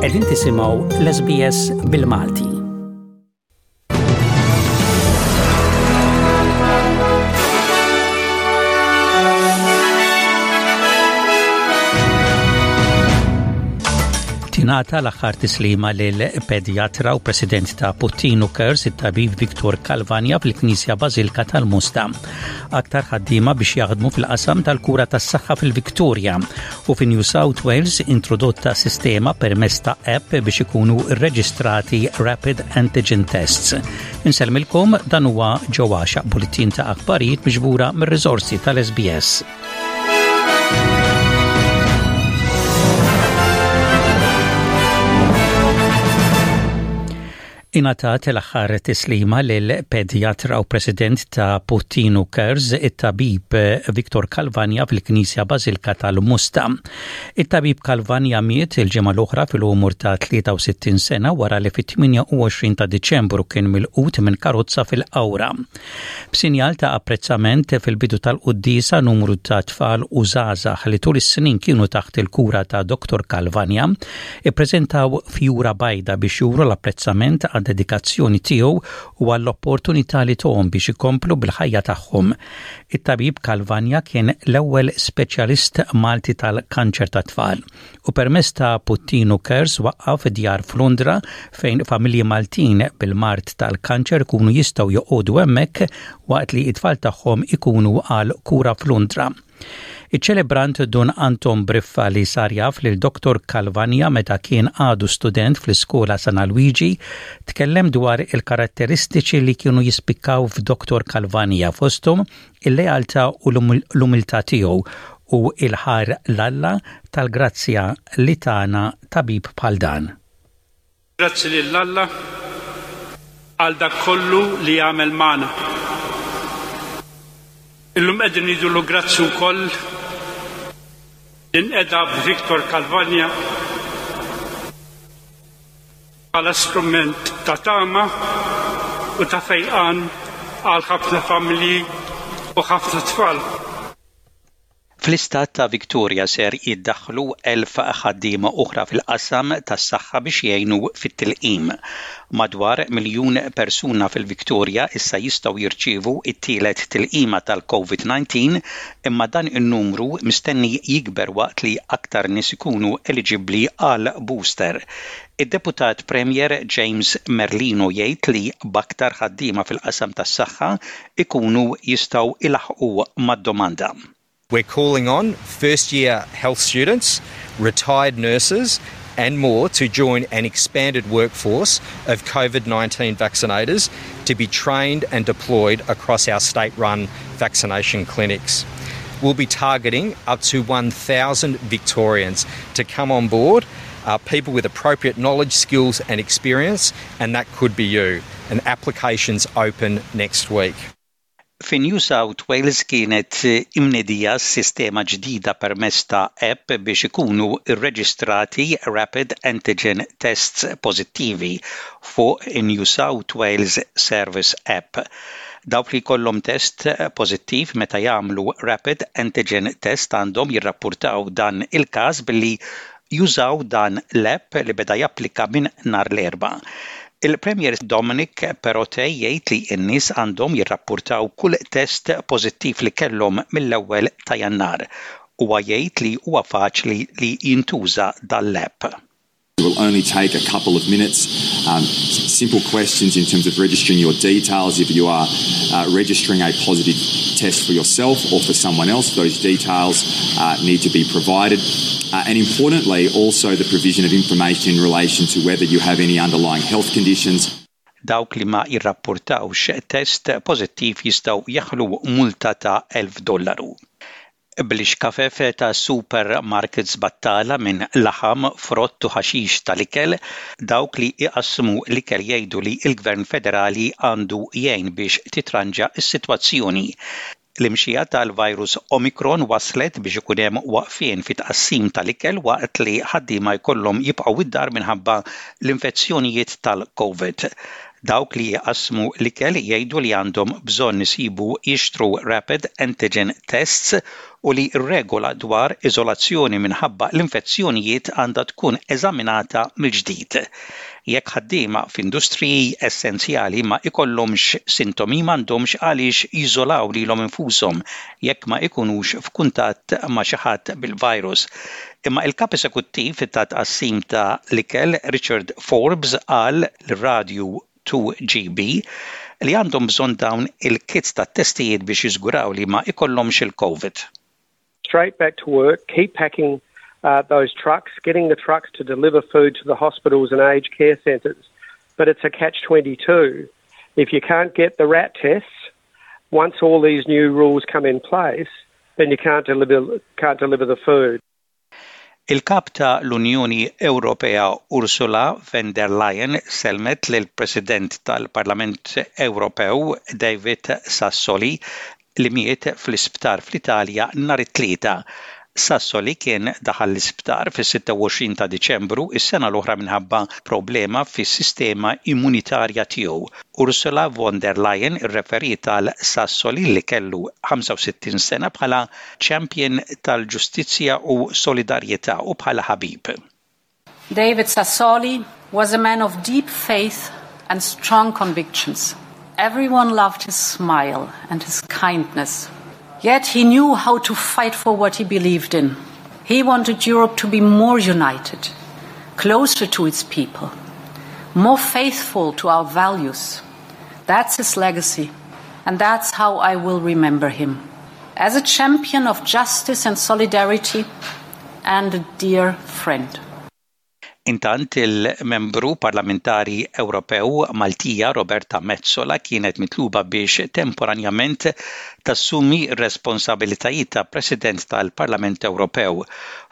Qegħdin tisimgħu l-SBS bil-Malti. Tingħata l-aħħar tislima lil pedjatra u President ta' Puttinu Kers, it-tabib Viktor Kalvanja fil-Knisja Bażilka tal-Musta. Aktar ħaddiema biex jaħdmu fil-qasam tal-kura tas-saħħa fil-Victoria u fi New South Wales introdotta sistema permess ta' app biex ikunu rreġistrati Rapid Antigen Tests. Insellmilkom dan huwa ġewwaxa bulletin ta' akbarijiet miġbura mir-riżorsi tal-SBS. Ingħatat l-aħħar tislima lil pedjatra u president ta' Puttinu Cares, it-tabib Viktor Kalvanja fil-Knisja Bażilka tal-Musta. It-tabib Kalvanja miet il-ġimgħa l-oħra fil-umur ta' 63 sena wara li fit-28 ta' Diċembru kien milqut minn karozza fil-Qawra. B'sinjal ta' apprezzament fil-bidu tal-quddisa numru ta' tfal u żgħażagħ li tul is-snin kienu taħt il-kura ta' Dr. Kalvanja Ippreżentaw fjura bajda biex juru l-apprezzament għad-dedikazzjoni tiegħu u għall-opportunità li tuhom biex ikomplu bil-ħajja tagħhom. It-tabib Calvagna kien l-ewwel speċjalist Malti tal-kanċer tat-tfal u permezz ta' Puttinu Cares waqqaf djar f'Londra fejn familji Maltin bil-mard tal-kanċer ikunu jistgħu joqogħdu hemmhekk waqt li t-tfal tagħhom ikunu għal kura f'Londra. Iċ-ċelebrant Dun Anton Briffa li sar jaf lil Dottor Calvagna meta kien għadu student fl-iskola San Alwiġi tkellem dwar il-karatteristiċi li kienu jispikkaw f'Dottor Calvagna fosthom il-lealtà u l-umiltà tiegħu u l-ħajr l-Alla tal-grazzja li tana tabib bħal dan. Grazzi lil Alla għal dak kollu li għamel magħna. Illum qegħdin ngħidulu grazzi wkoll li nqeda b'Victor Calvagna bħala strument ta' tama u ta' fejqan għal ħafna familji u ħafna tfal. Fl-Istat ta' Victoria ser jiddaħħlu 1,000 ħaddiema oħra fil-qasam tas-saħħa biex jgħinu fit-tilqim. Madwar miljun persuna fil-Victoria issa jistgħu jirċievu t-tielet tilqima tal-Covid 19 imma dan in-numru mistenni jikber waqt li aktar nies ikunu eliġibbli għal booster. Id-Deputat Premier James Merlino jgħid li b'aktar ħaddiema fil-qasam tas-saħħa, ikunu jistgħu ilaħqu mad-domanda. We're calling on first year health students, retired nurses, and more to join an expanded workforce of COVID 19 vaccinators to be trained and deployed across our state run vaccination clinics. We'll be targeting up to 1,000 Victorians to come on board, uh, people with appropriate knowledge, skills, and experience, And that could be you. And applications open next week. Fi New South Wales kienet imnedija sistema ġdida permezz ta' app biex ikunu rreġistrati rapid antigen tests pożittivi fuq in-New South Wales Service App. Dawk li jkollhom test pożittiv meta jagħmlu rapid antigen test għandhom jirrappurtaw dan il-każ billi jużaw dan l-app li beda japplika minn nhar l-Erbgħa. Il-Premier Dominic Perrottet jgħid li n-nies għandhom jirrappurtaw kull test pożittiv li kellhom mill-ewwel ta' Jannar. Huwa jgħid li huwa faċli li jintuża dan l-app. It will only take a couple of minutes, simple questions in terms of registering your details if you are registering a positive test for yourself or for someone else, those details need to be provided. and importantly also the provision of information in relation to whether you have any underlying health conditions. Dawk li ma jirrappurtawx test pożittiv jistgħu jaħlu multa ta' elf dollaru. Bl-ixkafef ta' super markets battala minn laħam, frott u ħaxix tal-ikel, dawk li jqassmu l-ikel jgħidu li l-Gvern Federali għandu jgħin biex titranġa s-sitwazzjoni. L-imxija tal-virus Omicron wasslet biex ikun hemm waqfien fit-tqassim tal-ikel waqt li ħaddiema jkollhom jibqgħu d-dar minħabba l-infezzjonijiet tal-Covid. Dawk li jqassmu l-ikel jgħidu li għandhom bżonn isibu jixtru rapid antigen tests u li r-regola dwar iżolazzjoni minħabba l-infezzjonijiet għandha tkun eżaminata mill-ġdid. Jekk ħaddiema f'industriji essenzjali ma jkollhomx sintomi m'għandhomx għaliex jiżolaw lilhom infushom jekk ma jkunux f'kuntatt ma' xi ħadd bil-virus. Imma il-Kap Eżekuttiv ta' Tqassim ta' l-Ikel Richard Forbes qal lir-Radju 2GB li għandhom bżonn dawn il-kits tat-testijiet biex jiżguraw li ma jkollhomx il-Covid. Straight back to work, keep packing uh, those trucks, getting the trucks to deliver food to the hospitals and aged care centres. But it's a catch 22. If you can't get the rat tests, once all these new rules come in place, then you can't deliver, can't deliver the food. Il-Kap ta' l-Unjoni Ewropea Ursula von der Leyen selmet l president tal-Parlament Ewropew David Sassoli li miet fl-isptar fl-Italja nhar it-Tlieta. Sassoli kien daħal l-isptar fis-26 ta' Diċembru is-sena l-oħra minħabba problema fis-sistema immunitarja tiegħu. Ursula von der Leyen irreferiet għal Sassoli li kellu 65 sena bħala champion tal-ġustizzja u solidarjetà u bħala ħabib. David Sassoli was a man of deep faith and strong convictions. Everyone loved his smile and his kindness Yet he knew how to fight for what he believed in. He wanted Europe to be more united, closer to its people, more faithful to our values. That's his legacy, and that's how I will remember him as a champion of justice and solidarity, and a dear friend. Intant, il-Membru Parlamentari Ewropew Maltija Roberta Metsola kienet mitluba biex temporanjament tassumi r-responsabilitajiet ta' President tal-Parlament Ewropew.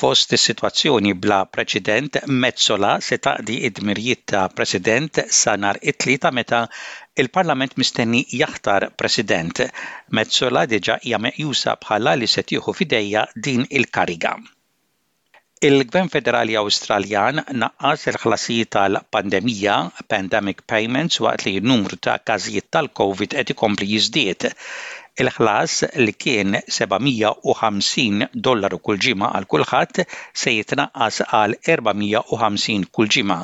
Fost is-sitwazzjoni bla preċedent, Metsola se taqdi d-dmirijiet ta' President sa nhar it-Tlieta meta Il-Parlament mistenni jaħtar President. Metsola diġà hija meqjusa bħala li se tieħu f'idejha din il-kariga. Il-Gvern Federali Awstraljan naqqas il-ħlasijiet tal-pandemija, pandemic payments, waqt li n-numru ta' każijiet tal-Covid qed ikompli jiżdied. Il-ħlas, li kien 750 dollaru kull ġimgħa għal kulħadd, se jitnaqqas għal 450 kull ġimgħa.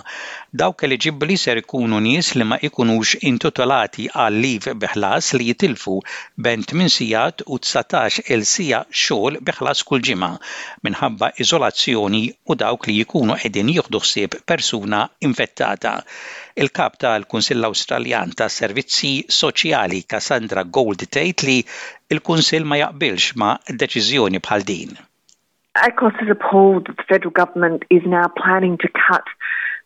Dawk eliġibbli ser ikunu nies li ma jkunux intitolati għal leave bi ħlas li jitilfu bejn tmien sigħat u dsatax-il siegħa xogħol bi ħlas kull ġimgħa minħabba iżolazzjoni u dawk li jkunu qegħdin jieħdu ħsieb persuna infettata. Il-Kap tal-Kunsill Awstraljan tas-Servizzi Soċjali Cassandra Gold tgħid li l-Kunsill ma jaqbilx ma' deċiżjoni bħal din. ACOSS is appalled that the Federal Government is now planning to cut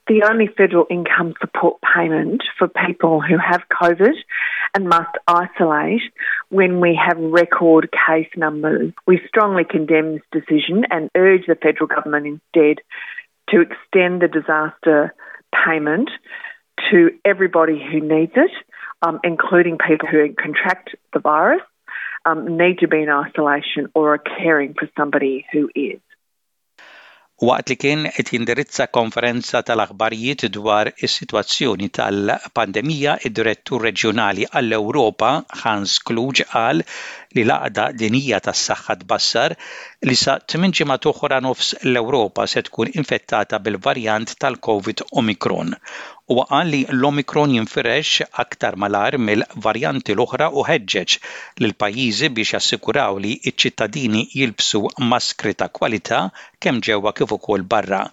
the only Federal income support payment for people who have Covid and must isolate when we have record case numbers. We strongly condemn this decision and urge the Federal Government instead to extend the disaster payment to everybody who needs it, um, including people who contract the virus, um, need to be in isolation or are caring for somebody who is. Waqt li kien qed jindirizza konferenza tal-aħbarijiet dwar is-sitwazzjoni tal-pandemija, id-Direttur Reġjonali għall-Ewropa Hans Kluge qal li l-Għaqda Dinjija tas-Saħħa tbassar li sa tmien ġimgħat oħra nofs l-Ewropa se tkun infettata bil-varjant tal-Covid Omicron. Huwa qal li l-Omicron jinfirex aktar malajr mill-varjanti l-oħra u ħeġġeġ lill-pajjiżi biex jassiguraw li ċ-ċittadini jilbsu maskri ta' kwalità kemm ġewwa kif ukoll barra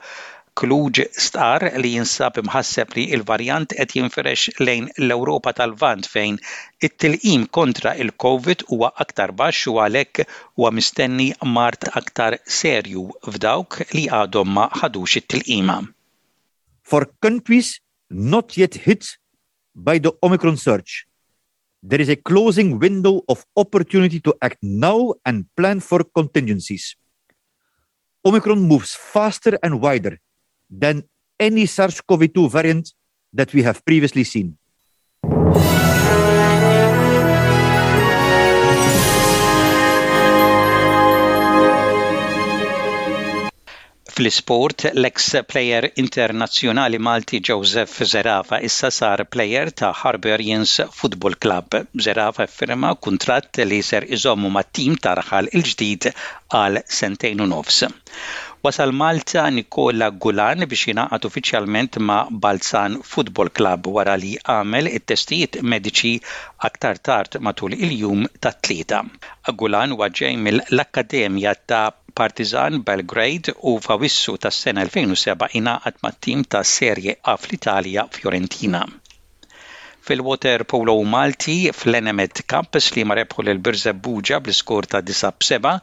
Kluge stqarr li jinsab imħasseb li l-varjant qed jinfirex lejn l-Ewropa tal-Lvant fejn it-tilqim kontra il-Covid huwa aktar baxx u għalhekk huwa mistenni mard aktar serju f'dawk li għadhom ma ħadux it-tilqima. For countries not yet hit by the Omicron surge, there is a closing window of opportunity to act now and plan for contingencies. Omicron moves faster and wider than any SARS-CoV-2 variant that we have previously seen. Fl-isport, l-eks plejer internazzjonali Malti Joseph Zerafa issa sar plejer ta' Hibernians Football Club. Zerafa ffirma kuntratt li ser iżommu mat-tim tarħal il-ġdid għal sentejn u nofs. Wasal Malta Nikola Gulan biex jingħaqad uffiċjalment ma' Balzan Football Club wara li għamel it-testijiet mediċi aktar tard matul il-jum tat-Tlieta. Gulan huwa ġej mill-akkademja ta' Partizan Belgrade u f'Awissu tas-sena 2007 ingħaqad mat-tim ta' Serie A fl-Italja, Fiorentina. Fil-Water Polo Malti, fl-Enemed Cup, Sliema rebħu lil Birżebbuġa bl-iskor ta' 9 b' 7,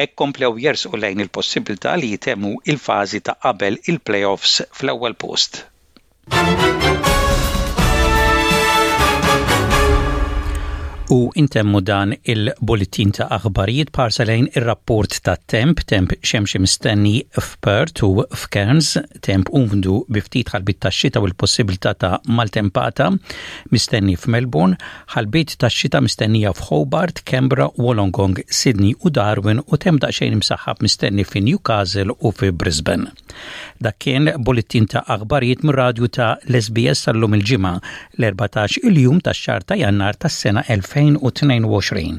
hekk komplew jersqu lejn il-possibbiltà li jtemmu il-fażi ta' qabel il-play-offs fl-ewwel post. U intemmu dan il-bulletin ta' aħbarijiet parsa lejn ir-rapport tat-temp, temp xemxi mistenni f'Perth u f'Cairns Temp umdu bi ftit ħalbiet tax-xita u l-possibilità ta' maltempata mistenni f'Melbourne, ħalbiet tax-xita mistennija f'Hobart, Canberra, Wollongong, Sydney u Darwin u temp daqsxejn imsaħħab mistenni fi Newcastle u fi Brisbane. Dak kien bullettin ta' aħbarijiet mir-radju ta' l-SBS tal-lum il-Ġimgħa, l-14 il-jum tax-xahar ta' Jannar tas-sena 2022.